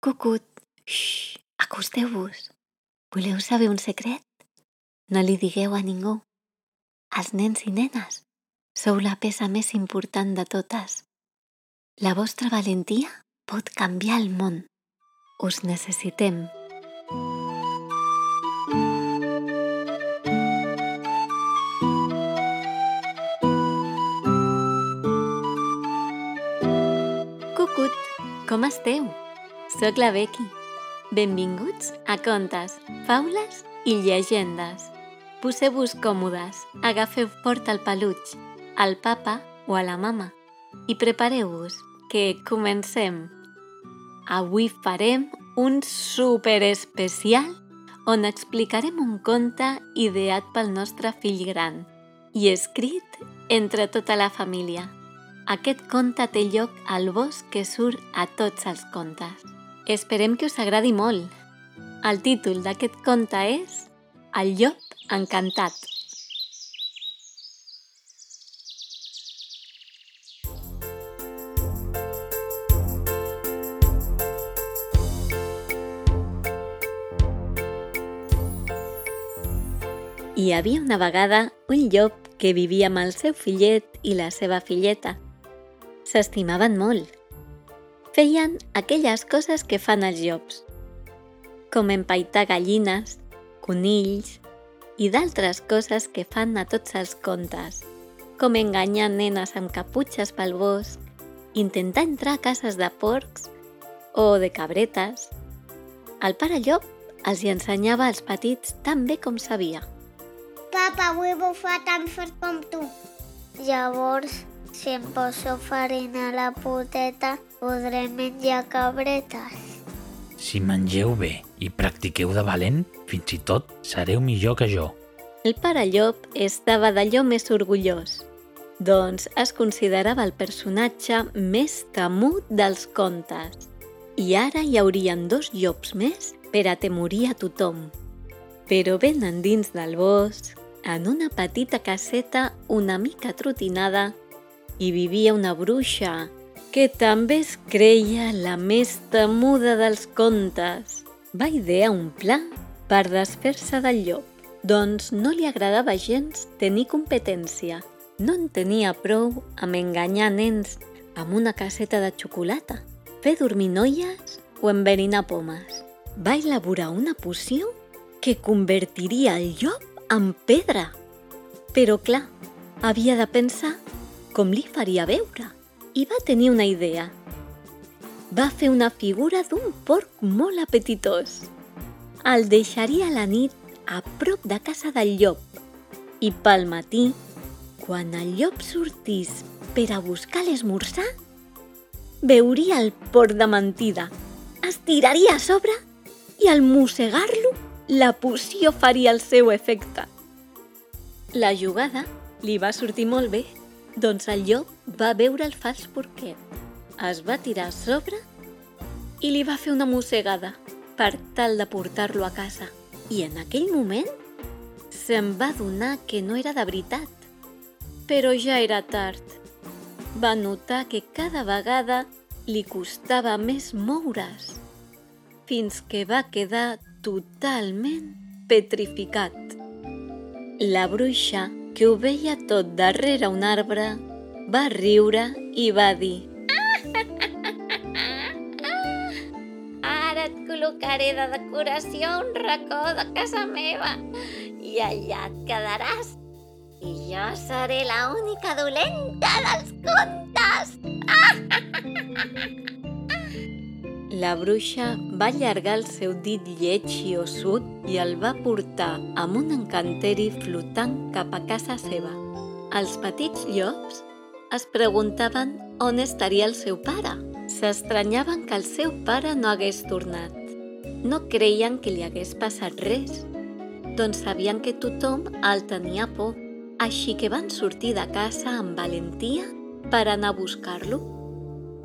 Cucut, xx, acosteu-vos. Voleu saber un secret? No li digueu a ningú. Els nens i nenes sou la peça més important de totes. La vostra valentia pot canviar el món. Us necessitem. Cucut, com esteu? Soc la Becky. Benvinguts a Contes, Faules i Llegendes. Poseu-vos còmodes, agafeu fort el peluig, al papa o a la mama i prepareu-vos, que comencem. Avui farem un super especial on explicarem un conte ideat pel nostre fill gran i escrit entre tota la família. Aquest conte té lloc al bosc que surt a tots els contes. Esperem que us agradi molt. El títol d'aquest conte és El llop encantat. Hi havia una vegada un llop que vivia amb el seu fillet i la seva filleta. S'estimaven molt. Feien aquelles coses que fan els llops, com empaitar gallines, conills i d'altres coses que fan a tots els contes, com enganyar nenes amb caputxes pel bosc, intentar entrar a cases de porcs o de cabretes. El pare llop els hi ensenyava als petits tan bé com sabia. Papa, vull bufar tan fort com tu. Llavors, si em poso farina a la poteta, podré menjar cabretes. Si mengeu bé i practiqueu de valent, fins i tot sereu millor que jo. El pare llop estava d'allò més orgullós, doncs es considerava el personatge més temut dels contes. I ara hi haurien dos llops més per atemorir a tothom. Però ben endins del bosc, en una petita caseta una mica trotinada, hi vivia una bruixa que també es creia la més temuda dels contes. Va idear un pla per desfer-se del llop, doncs no li agradava gens tenir competència. No en tenia prou amb enganyar nens amb una caseta de xocolata, fer dormir noies o enverinar pomes. Va elaborar una poció que convertiria el llop en pedra. Però clar, havia de pensar com li faria veure i va tenir una idea. Va fer una figura d'un porc molt apetitós. El deixaria a la nit a prop de casa del llop i pel matí, quan el llop sortís per a buscar l'esmorzar, veuria el porc de mentida, es tiraria a sobre i al mossegar-lo la poció faria el seu efecte. La jugada li va sortir molt bé, doncs el llop va veure el fals porquet, es va tirar a sobre i li va fer una mossegada per tal de portar-lo a casa. I en aquell moment se'n va donar que no era de veritat. Però ja era tard. Va notar que cada vegada li costava més moure's, fins que va quedar totalment petrificat. La bruixa, que ho veia tot darrere un arbre, va riure i va dir Ara et col·locaré de decoració un racó de casa meva i allà et quedaràs. I jo seré la única dolenta dels contes. La bruixa va allargar el seu dit lleig i ossut i el va portar amb un encanteri flotant cap a casa seva. Els petits llops es preguntaven on estaria el seu pare. S'estranyaven que el seu pare no hagués tornat. No creien que li hagués passat res, doncs sabien que tothom el tenia por, així que van sortir de casa amb valentia per anar a buscar-lo.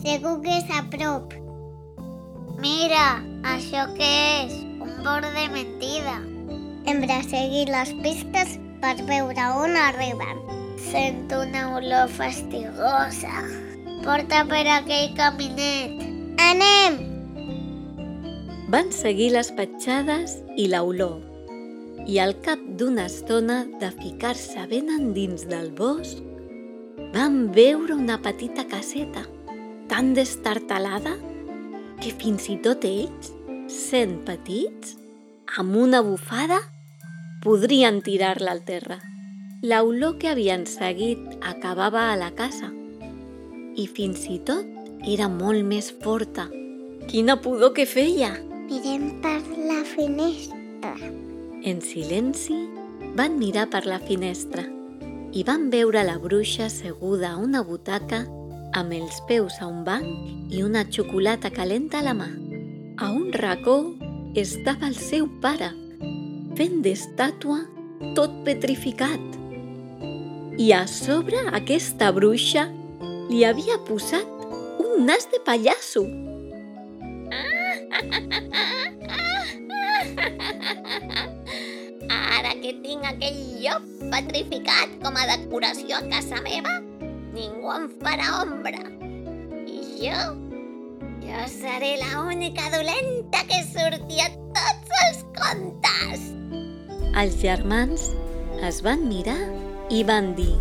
Segur que és a prop. Mira, això què és? Un bord de mentida. Hem de seguir les pistes per veure on arribem. Sento una olor fastigosa. Porta per aquell caminet. Anem! Van seguir les petjades i l'olor, i al cap d'una estona de ficar-se ben endins del bosc, van veure una petita caseta tan destartalada que fins i tot ells, sent petits, amb una bufada, podrien tirar-la al terra. L'olor que havien seguit acabava a la casa i fins i tot era molt més forta. Quina pudor que feia! Mirem per la finestra. En silenci, van mirar per la finestra i van veure la bruixa seguda a una butaca amb els peus a un banc i una xocolata calenta a la mà. A un racó estava el seu pare, fent d'estàtua tot petrificat. I a sobre aquesta bruixa li havia posat un nas de pallasso. Ara que tinc aquell llop petrificat com a decoració a casa meva, ningú em farà ombra. I jo? Jo seré la única dolenta que surti a tots els contes. Els germans es van mirar i van dir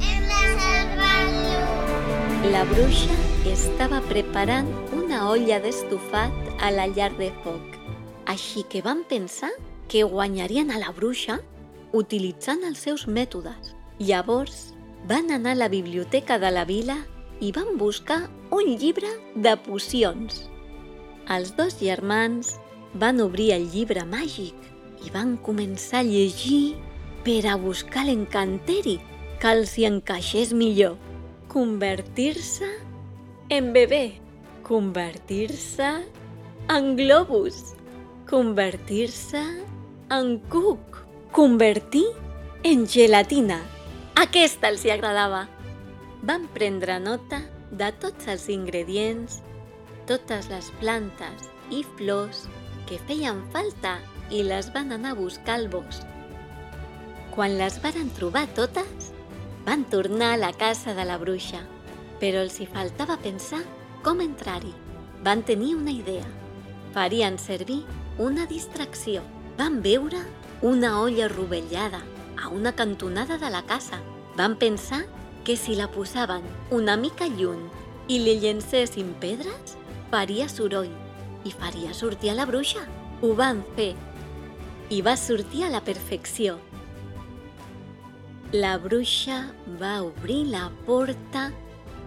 Hem de salvar-lo. La bruixa estava preparant una olla d'estofat a la llar de foc. Així que van pensar que guanyarien a la bruixa utilitzant els seus mètodes. Llavors, van anar a la biblioteca de la vila i van buscar un llibre de pocions. Els dos germans van obrir el llibre màgic i van començar a llegir per a buscar l'encanteri que els hi encaixés millor. Convertir-se en bebè, convertir-se en globus, convertir-se en cuc, convertir en gelatina. Aquesta els hi agradava. Van prendre nota de tots els ingredients, totes les plantes i flors que feien falta i les van anar a buscar al bosc. Quan les varen trobar totes, van tornar a la casa de la bruixa, però els hi faltava pensar com entrar-hi. Van tenir una idea. Farien servir una distracció. Van veure una olla rovellada a una cantonada de la casa. Van pensar que si la posaven una mica lluny i li llencessin pedres, faria soroll i faria sortir a la bruixa. Ho van fer i va sortir a la perfecció. La bruixa va obrir la porta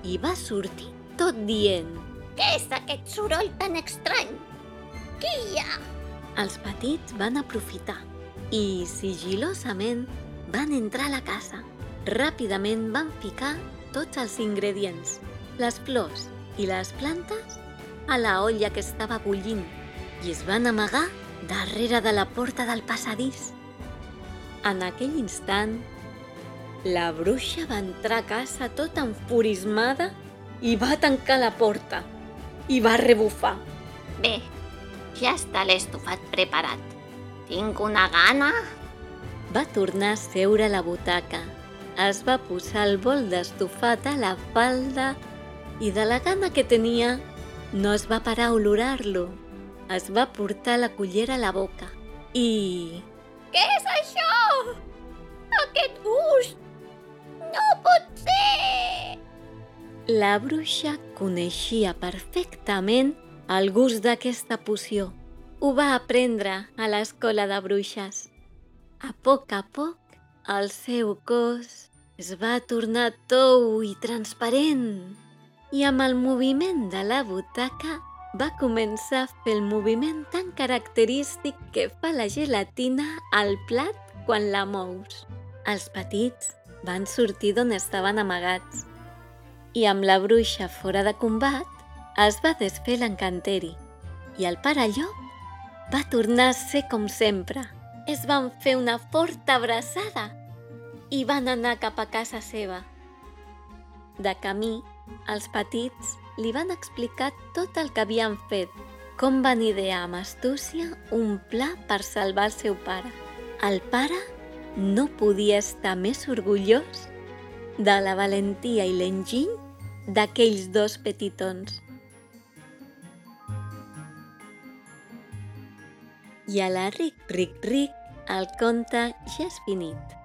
i va sortir tot dient Què és aquest soroll tan estrany? Qui hi ha? Els petits van aprofitar i, sigilosament, van entrar a la casa. Ràpidament van ficar tots els ingredients, les flors i les plantes, a la olla que estava bullint i es van amagar darrere de la porta del passadís. En aquell instant, la bruixa va entrar a casa tota enfurismada i va tancar la porta i va rebufar. Bé, ja està l'estofat preparat. Tinc una gana. Va tornar a seure a la butaca. Es va posar el bol d'estofat a la falda i de la gana que tenia no es va parar a olorar-lo. Es va portar la cullera a la boca i... Què és això? Aquest gust! No pot ser! La bruixa coneixia perfectament el gust d'aquesta poció. Ho va aprendre a l'escola de bruixes. A poc a poc, el seu cos es va tornar tou i transparent i amb el moviment de la butaca va començar a fer el moviment tan característic que fa la gelatina al plat quan la mous. Els petits van sortir d'on estaven amagats i amb la bruixa fora de combat es va desfer l'encanteri i el pare llop va tornar a ser com sempre. Es van fer una forta abraçada i van anar cap a casa seva. De camí, els petits li van explicar tot el que havien fet, com van idear amb astúcia un pla per salvar el seu pare. El pare no podia estar més orgullós de la valentia i l'enginy d'aquells dos petitons. I a la ric, ric, ric, el conte ja és finit.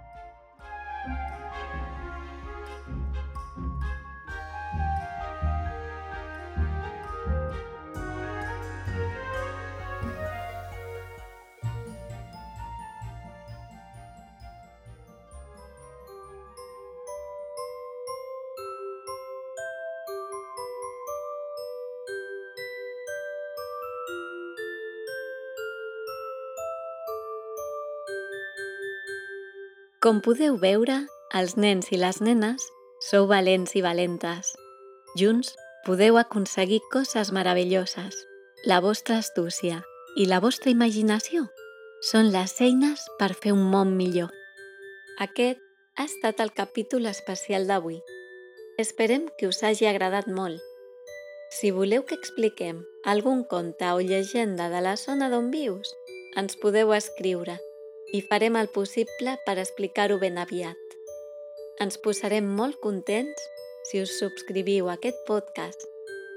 Com podeu veure, els nens i les nenes sou valents i valentes. Junts podeu aconseguir coses meravelloses. La vostra astúcia i la vostra imaginació són les eines per fer un món millor. Aquest ha estat el capítol especial d'avui. Esperem que us hagi agradat molt. Si voleu que expliquem algun conte o llegenda de la zona d'on vius, ens podeu escriure i farem el possible per explicar-ho ben aviat. Ens posarem molt contents si us subscriviu a aquest podcast.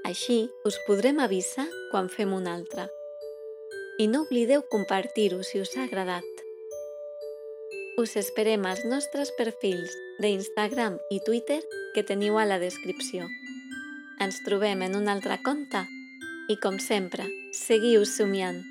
Així us podrem avisar quan fem un altre. I no oblideu compartir-ho si us ha agradat. Us esperem als nostres perfils d'Instagram i Twitter que teniu a la descripció. Ens trobem en un altre conte i, com sempre, seguiu somiant.